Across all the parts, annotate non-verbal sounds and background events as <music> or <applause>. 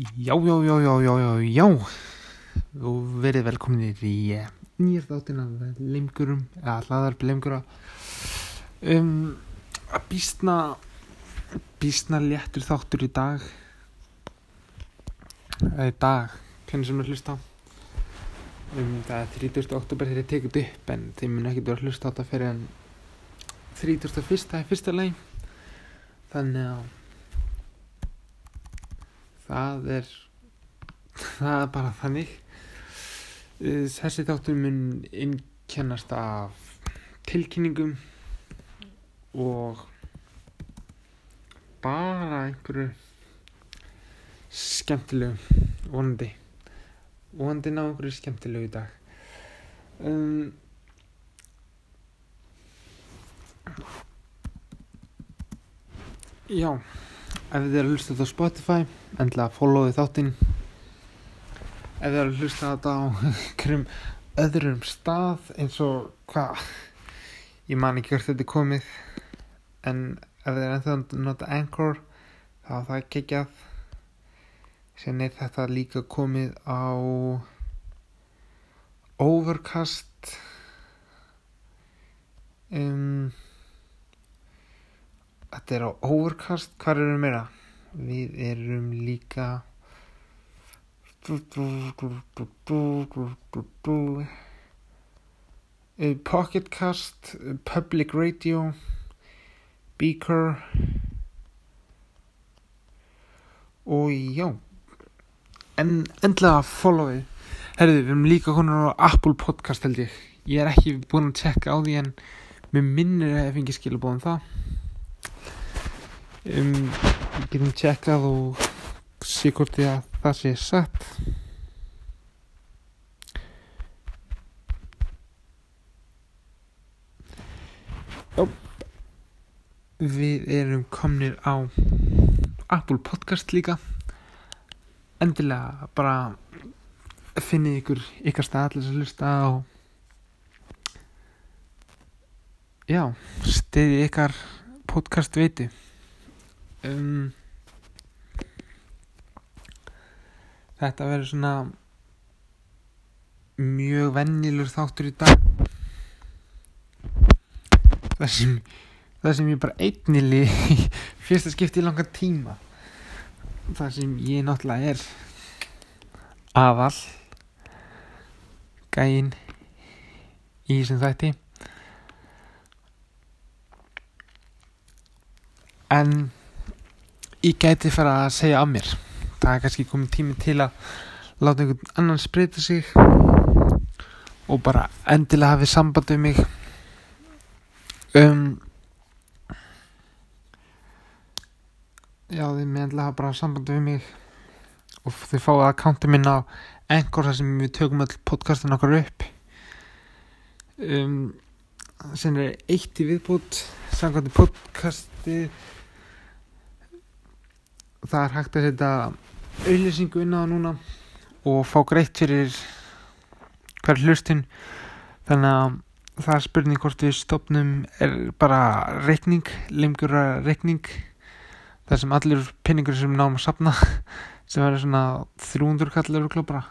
Já, já, já, já, já, já, já og verið velkominir í uh, nýjast þáttin af lemgurum eða hlaðarp lemgura um, að býstna býstna léttur þáttur í dag eða í dag hvernig sem er hlusta á um, það er 30. oktober þegar ég tekið upp en þeim mun ekki vera hlusta á þetta fyrir en 31. er fyrsta leið þannig að það er það er bara þannig. Uh, þessi þáttur mun innkennast af tilkynningum og bara einhverju skemmtilegu vonandi. Vonandi ná einhverju skemmtilegu í dag. Um, já ef þið eru að hlusta þetta á Spotify endilega followið þáttinn. Ef þið eru að hlusta þetta á <laughs> einhverjum öðrum stað eins og hvað? Ég man ekki hvert þetta er komið en ef þið eru ennþá að nota Anchor þá er það geggjað. Sen er þetta líka komið á Overcast. Um Þetta er á Overcast, hvað erum við meira? Við erum líka Pocketcast, Public Radio, Beaker og já, en endlega followið. Herðu, við erum líka konar á Apple Podcast held ég. Ég er ekki búin að tjekka á því en mér minnir að ég fengi skilabóðum það um, getum tjekkað og sé hvort því að það sé satt. Jó. Við erum komnir á Apple Podcast líka. Endilega bara finnið ykkur ykkar staðallis að hlusta og já, stiði ykkar podcast veiti um, þetta verður svona mjög vennilur þáttur í dag. Það sem það sem ég bara einnili í <laughs> fyrsta skipti í langa tíma. Það sem ég náttúrulega er. Aðal gæinn í þessum þætti. En ég gæti fara að segja af mér. Það er kannski komið tími til að láta einhvern annan spreita sig og bara endilega hafið samband um mig. Um já þið með endilega hafa bara samband um mig og þið fáið að kánti minna á einhver þar sem við tökum all podcastin okkar upp. Um sem er eitt í viðbútt samkvæmdi podcasti það er hægt að setja auðlýsingu inn á það núna og fá greitt fyrir hver hlustin þannig að það er spurning hvort við stopnum er bara reikning, limgjura reikning þar sem allir pinningur sem náum að sapna <laughs> sem verður svona 300 kallar og klópara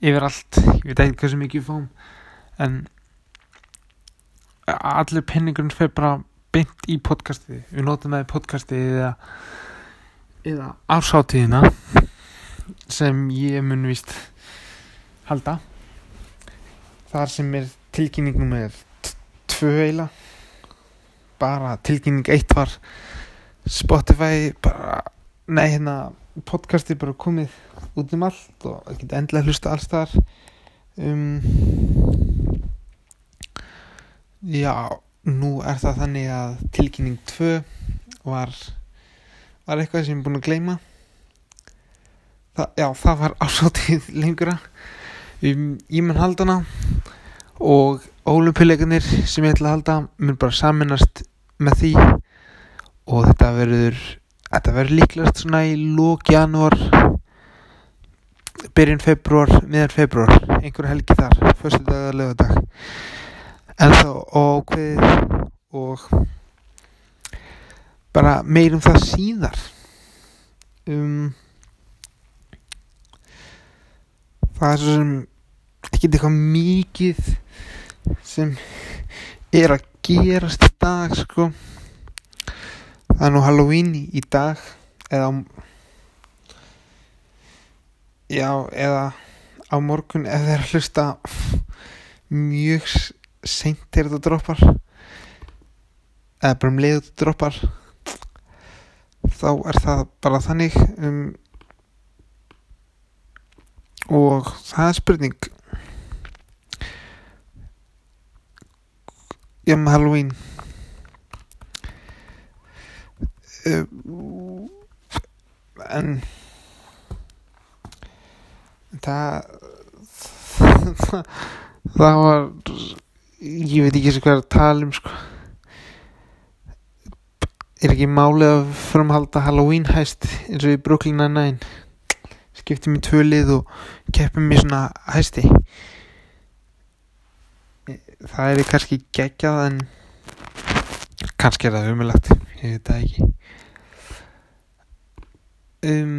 yfir allt, ég veit ekki hvað sem ekki fám en allir pinningurinn fer bara beint í podcasti við notum það í podcasti eða eða ásáttíðina sem ég mun vist halda. Þar sem er tilkynningum með tvö eila bara tilkynning eitt var Spotify bara, nei hérna podcasti bara komið út um allt og það geta endilega hlusta alls þar um, já nú er það þannig að tilkynning 2 var var eitthvað sem ég er búin að gleyma? Það, já það var ásátið lengura um, ég mun halda hana og ólupileganir sem ég ætla að halda mun bara saminast með því og þetta verður þetta verður líklegast svona í lók janúar byrjun februar, miðan februar einhver helgi þar, fyrstu dag að lögadag en þá ákveðið og bara meirum það síðar. Um það er svo sem ekki eitthvað mikið sem er að gerast í dag sko. Það er nú Halloween í dag eða á já eða á morgun ef þeir hlusta mjög seint þegar þetta droppar eða bara um leiðu droppar þá er það bara þannig um, og það er spurning. Með Halloween. Uh, en það <laughs> það, var ég veit ekki hvað er að tala um sko er ekki málið að framhalda Halloween hæst eins og í Brooklyn Nine-Nine? Skiptum í tvö lið og keppum í svona hæsti. Það er kannski geggjað en kannski er það umilagt ég veit það ekki. Um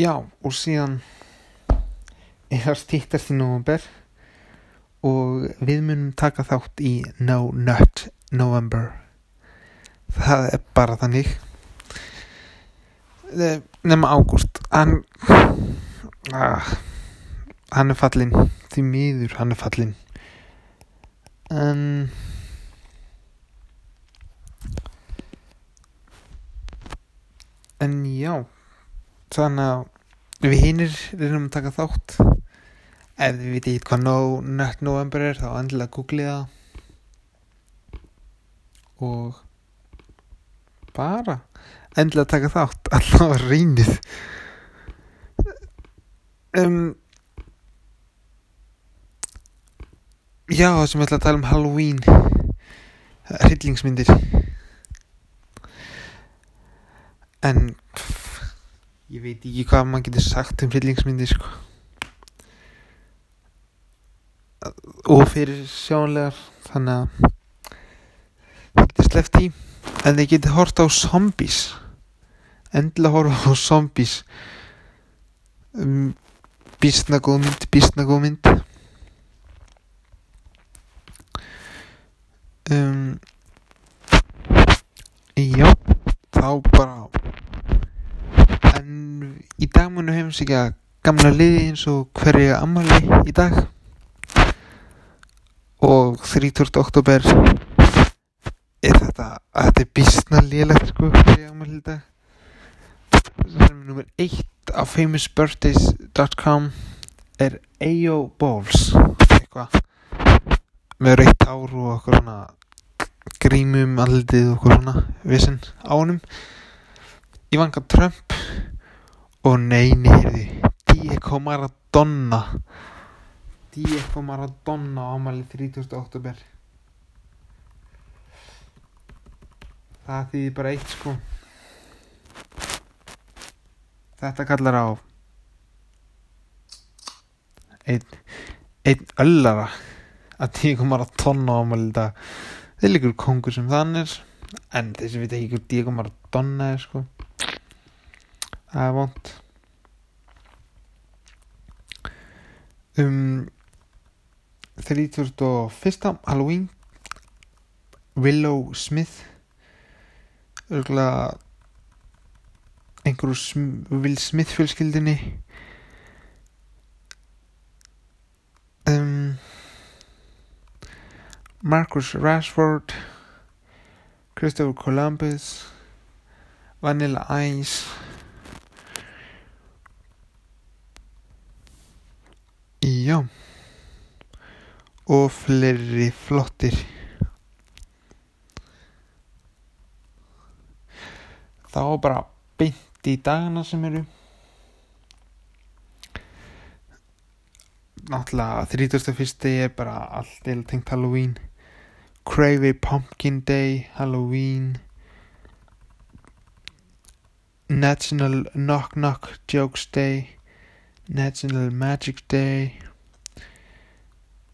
já og síðan er það stýttast í november og við munum taka þátt í No Nut November. Það er bara þannig. Nema ágúst. Hann ah, hann er fallin því miður hann er fallin en en já. Þannig að við hinnir reynum að taka þátt ef þið viti eitthvað hvað no, nött november er þá endilega googlið það. Og bara endilega taka þátt. <laughs> Alltaf reynið um, já það sem ég ætla að tala um Halloween. Hryllingsmyndir. En pff, ég veit ekki hvað maður getur sagt um hryllingsmyndir sko og fyrir sjónlegar þannig að það getur sleppt í en þið getur hort á zombies. Endilega horfa á zombies. Um, bísna góð mynd bísna góð mynd. Um, já þá bara en í dag munu að gamla liði eins og hverja ammali í dag og 30. oktober er þetta að þetta er bísna lélegt sko hverja ammali í dag það er nummer 1 á famousbirthdays.com er A.O. Balls eitthvað með reytt ár og okkur svona grímum aldið og okkur svona vissin ánum Ivanka Trump og neini heyrði Diego Maradona Diego Maradona ámæli 30. oktober það þýðir bara eitt sko. Þetta kallar á einn einn öllara að Diego Maradona ámæli þetta þeir líkur kongur sem þann er en þessi veit ekki hvað Diego Maradona er sko. Það er vond um 31. Halloween. Willow Smith. Örgulega einhverju sm Will Smith fjölskyldinni um, Marcus Rashford Christopher Columbus Vanilla Ice. Já og fleiri flottir. Þá bara beint í dagana sem eru. Náttúrulega 31. er bara allt eða tengt Halloween. Cravey Pumpkin Day Halloween. National Knock Knock Jokes Day. National Magic Day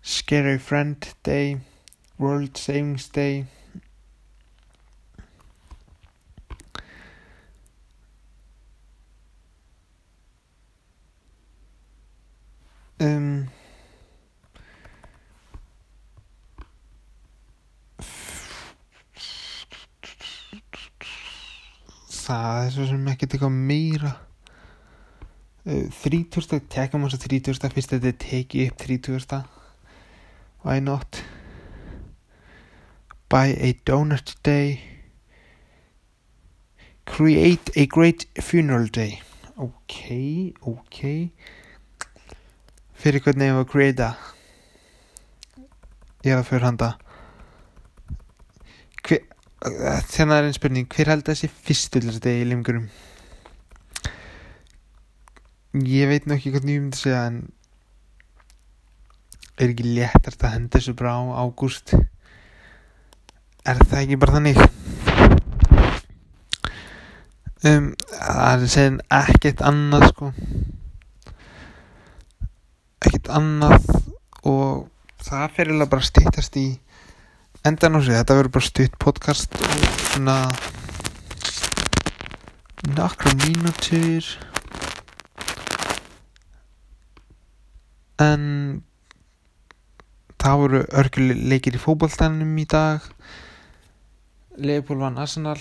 Scary Friend Day, World Savings Day. Um, Það er svo sem ekki teka meira. Þrítúrsta, teka mjög svo þrítúrsta fyrst þetta teki upp þrítúrsta why not? Buy a donut day. Create a great funeral day. Ok, ok fyrir hvernig var að creata ég er að fyrir handa hver þannig er einn spurning. Hver held þessi fyrstu til þessi degi í limgurum? Ég veit ekki hvernig ég myndi segja en er ekki léttast að henda þessu bara á ágúst? Er það ekki bara þannig? Um, það er segin ekkert annað sko. Ekkert annað og það fyrir alveg bara stýttast í endan á sig, þetta verður bara stutt podcast og svona nokkra mínútur. En það voru örguleikir í fókbóltanum í dag. Leopold vann Arsenal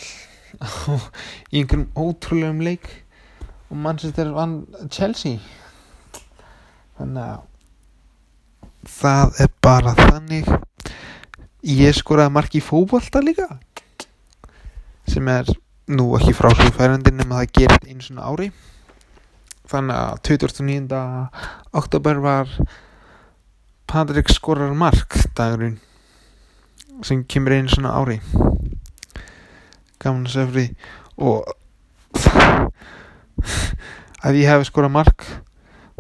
<laughs> í einhverjum ótrúlegum leik og Manchester vann Chelsea. Þannig að það er bara þannig. Ég skoraði marki í fókbólta líka sem er nú ekki frásugfærandi nema það gerist einu svona ári. Þannig að 29. oktober var Patrik skorar mark dagurinn sem kemur einu svona ári. Gaman að segja fyrir og <laughs> að ég hef skorað mark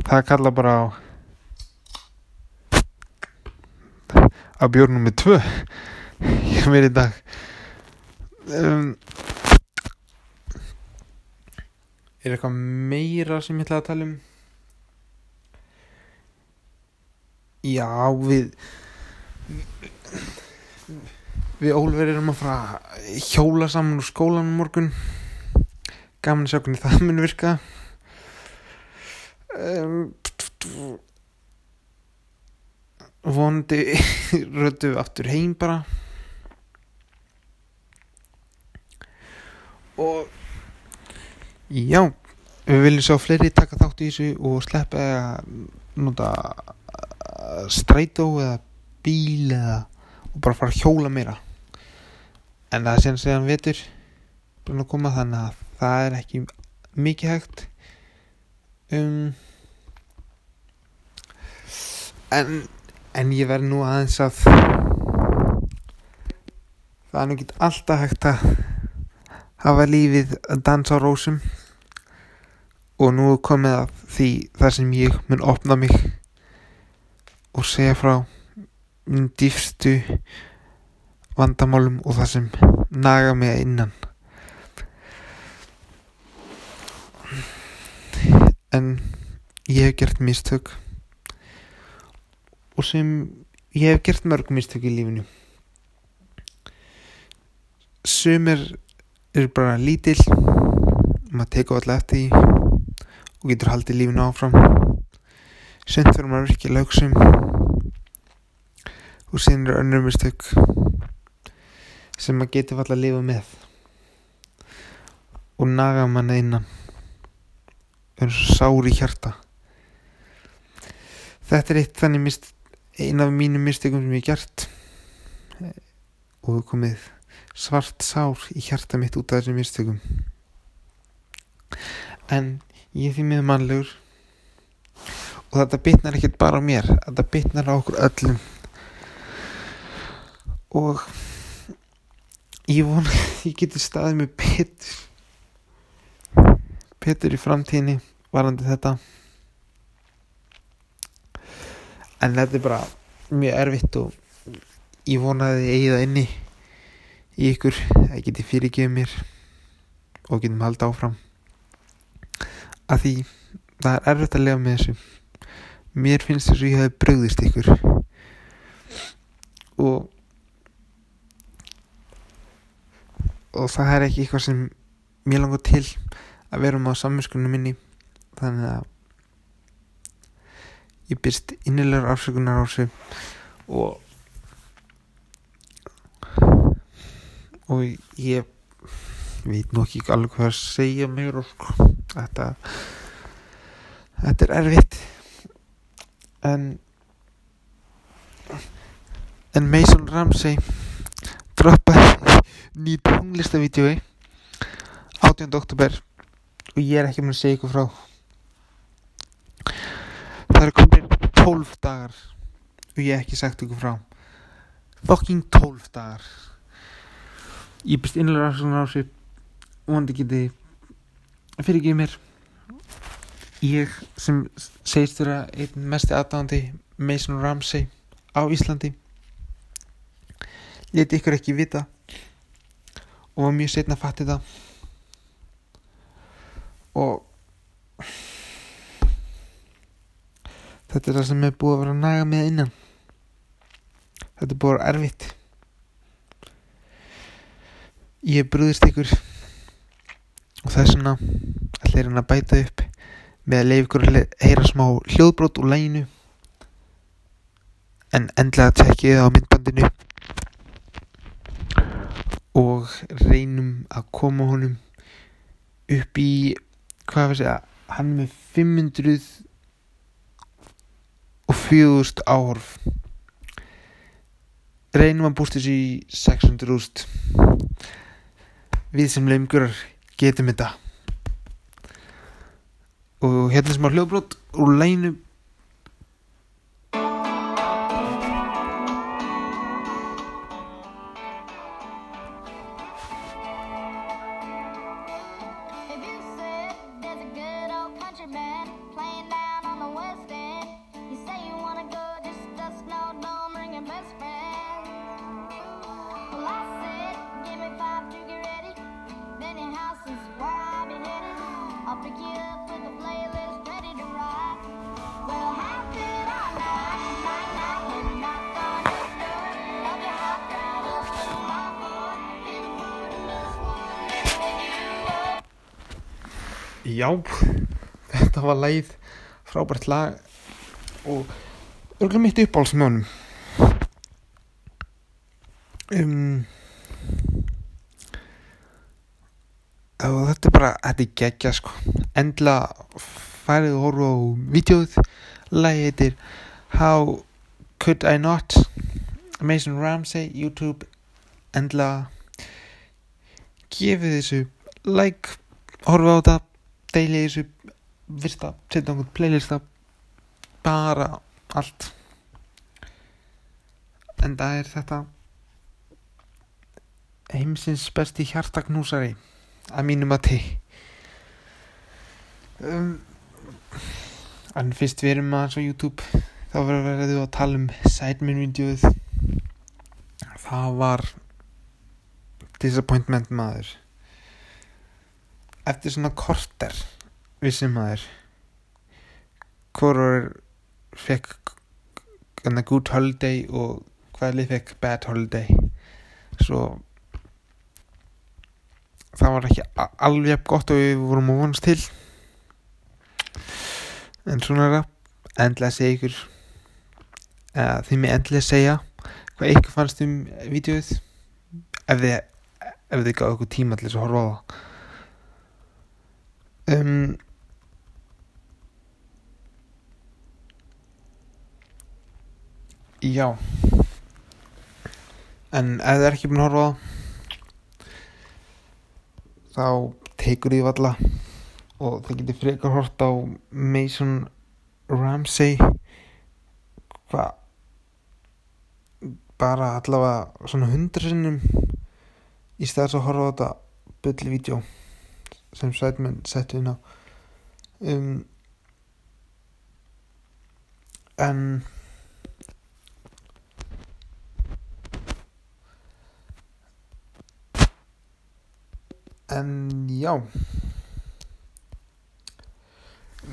það kalla bara á að bjórnum með tvö <laughs> ég meir í dag. Um, er eitthvað meira sem ég ætla að tala um já við við Ólver erum að fara hjóla saman úr skólanum morgun. Gaman að sjá hvernig það mun virka. Um, vonandi <laughs> við aftur heim bara. Og já við viljum sjá fleiri taka þátt í þessu og sleppa að nota strætó eða bíl eða og bara fara að hjóla meira. En það er síðan segjan vetur búin að koma þannig að það er ekki mikið hægt. Um, en en ég verð nú aðeins að það er nú ekki alltaf hægt að hafa lífið að dansa á rósum. Og nú komið að því þar sem ég mun opna mig og segja frá dýfstu vandamálum og það sem naga mig innan. En ég hef gert mistök. Og sem ég hef gert mörg mistök í lífinu. Sumir eru bara lítill maður teka alltaf eftir og getur haldið lífinu áfram sem þurfum maður virkilega auksum og síðan eru önnur mistök sem maður getur alltaf að lifa með. Og naga manna innan eins og sári hjarta. Þetta er eitt þannig mist, ein af mínum mistökum sem ég gert. Og komið svart sár í hjarta mitt út af þessum mistökum. En ég er því með mannlegur og þetta bitnar ekkert bara mér þetta bitnar á okkur öllum. Og ég vona að <laughs> ég geti staðið með betur betur í framtíðinni varandi þetta. En þetta er bara mjög erfitt og ég vona að ég eigi það inni í ykkur að ég geti fyrirgefið mér og getum haldið áfram. Að því það er erfitt að lega með þessu mér finnst þess að ég hef bröðist ykkur. Og og það er ekki eitthvað sem mér langar til að vera um á samvinskunum minni. Þannig að ég byrst innilegar afsökunar á sig og og ég veit nú ekki alveg hvað að segja mér og sko. Þetta þetta er erfitt en en Mason Ramsey droppaði ný tónlistavídeói 18. oktober og ég er ekki með að segja ykkur frá. Það er komin 12 dagar og ég hef ekki sagt ykkur frá. Fucking 12 dagar. Ég byrst innlega svona á sig vondi geti fyrir ekki mér ég sem segist vera einn mest aðdáðandi Mason Ramsey á Íslandi leti ykkur ekki vita og var mjög setna að fatti það og þetta er það sem er búið að vera að naga með innan. Þetta er búið að vera erfitt. Ég brúðist ykkur og er svona allir hann að bæta upp með að leiða ykkur að heyra smá hljóðbrót úr læginu en endlega tekkið á myndbandinu. Og reynum að koma honum upp í hvað var það hann er með 500 og 4000 áhorf reynum að búst þessu í 600.000 við sem leimgurar getum þetta og hérna sem á hljóðbrót úr læginu Já, þetta var lagið frábært lag og örgulega mitt uppáhalds með honum um, og þetta er bara þetta er geggja sko. Endla færið og horfa á vídeoð lagið heitir How Could I Not? Mason Ramsey YouTube. Endla gefið þessu like horfa á þetta deili þessu virta, setja einhvern playlista bara allt. En það er þetta heimsins besti hjartaknúsari að mínum að te um, en fyrst við erum aðeins á YouTube þá verður verið að tala um Sidemen-vídeóið það var disappointment maður. Eftir svona korter vissi maður hvorur fekk good holiday og hvaða lið fekk bad holiday. Svo það var ekki alveg gott og við vorum að vonast til. En svona er það. Endilega segja ykkur eða þið með endilega segja hvað ykkur fannst um vídeoið. Ef þið ef þið gáðu ykkur tíma til þess að horfa á það. Um, já. En ef þið er ekki búin að horfa á það þá tekur því valla og það getur frekar hort á Mason Ramsey. Hvað bara allavega svona hundra sinnum í staðis að horfa á þetta bulli vídeo sem Sætmenn settu inn á. Um, en en já.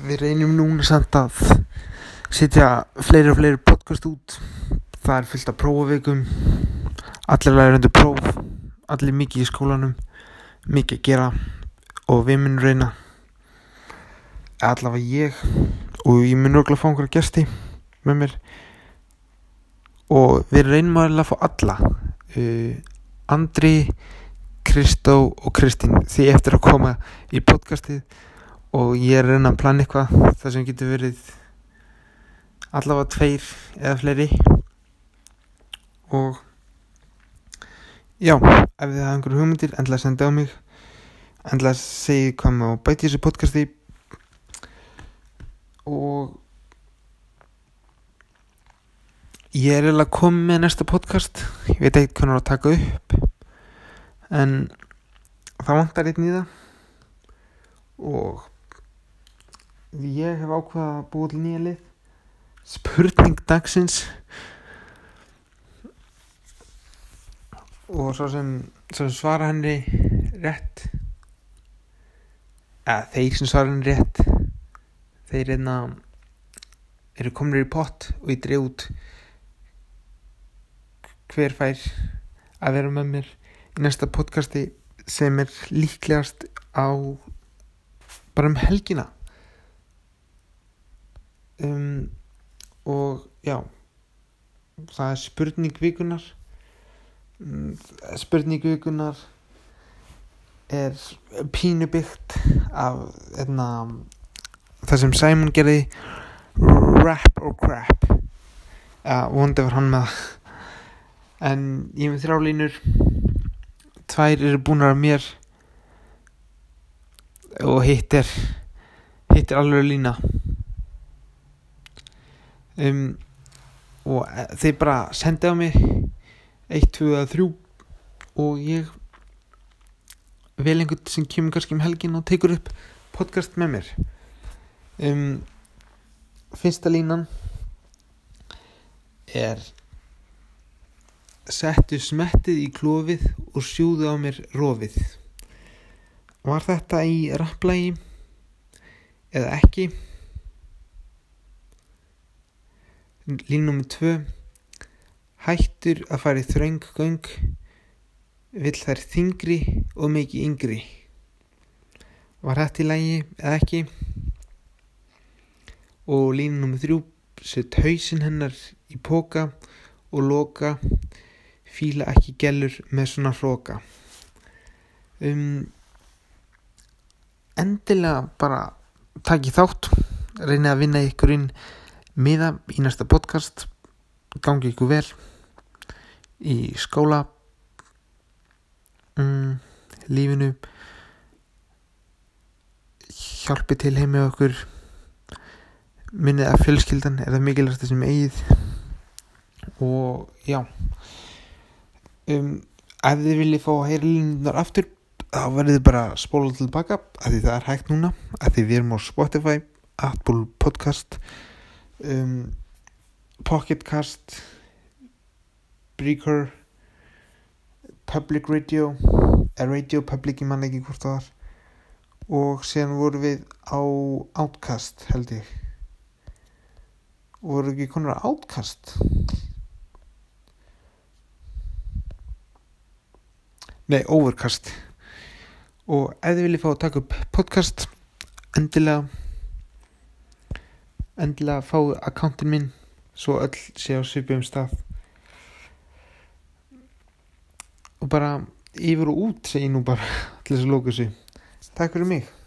Við reynum núna samt að setja fleiri og fleiri podcast út. Það er fyllt af prófavikum. Allir lægur undir próf. Allir mikið í skólanum. Mikið að gera. Og við munum reyna. Allavega ég. Og ég mun örgulega fá einhverja gesti með mér. Og við reynum að fá alla. Uh, Andri Kristó og Kristín því eftir að koma í podcastið og ég er að reyna að plana eitthvað það sem getur verið allavega tveir eða fleiri. Og já, ef þið hafa einhverju hugmyndir endilega senda á mig endilega segi hvað maður bæti þessu podcasti. Og ég er eiginlega komið með næsta podcast. Ég veit ekkert hvernig á að taka upp en það vantar einn í það. Og ég hef ákveðað að búa til nýja lið. Spurning dagsins. Og svo sem, svo sem svara henni rétt. Eða þeir sem svara henni rétt. Þeir einna eru kominir í pott og ég dreif út hver fær að vera með mér næsta podcasti sem er líklegast á bara um helgina. Um, og já það er spurning vikunar um, spurning vikunar er pínu byggt af einna, það sem Simon gerði rap or crap. Ja, vondi var hann með en ég með þrjá línur tvær eru búnar af mér og hitt er hitt er alveg lína. Um, og e- þeir bara sendi á mig 1, 2 eða 3 og ég vel einhvern sem kemur kannski um helgin og tekur upp podcast með mér. Um, fyrsta línan er settu smettið í klófið og sjúðu á mér rofið. Var þetta í rapplægi eða ekki? Lín nummer tvö. Hættur að fara í þröng göng. Vill þær þingri og mikið yngri. Var þetta í lægi eða ekki? Og lín nummer þrjú. Sett hausinn hennar í póka og loka fíla ekki gellur með svona hróka um, endilega bara takk þátt reyni að vinna ykkur inn miða í næsta podcast gangi ykkur vel í skóla um, lífinu hjálpi til heimi okkur minnið að fjölskyldan er það mikilvægt sem eigið og já um, ef þið viljið fá að heyra línunar aftur þá verður þið bara að spóla tilbaka af því það er hægt núna af því við erum á Spotify, Apple Podcast um, Pocketcast Breaker Public Radio Radio Public, ég man ekki hvort það var og síðan vorum við á Outcast held ég. Voru ekki konar á Outcast nei, Overcast. Og ef þið viljið fá að taka upp podcast endilega endilega fá akkántin minn svo öll sé á svipum stað. Og bara yfir og út segi nú bara <laughs> til þess að lóka sig takk fyrir mig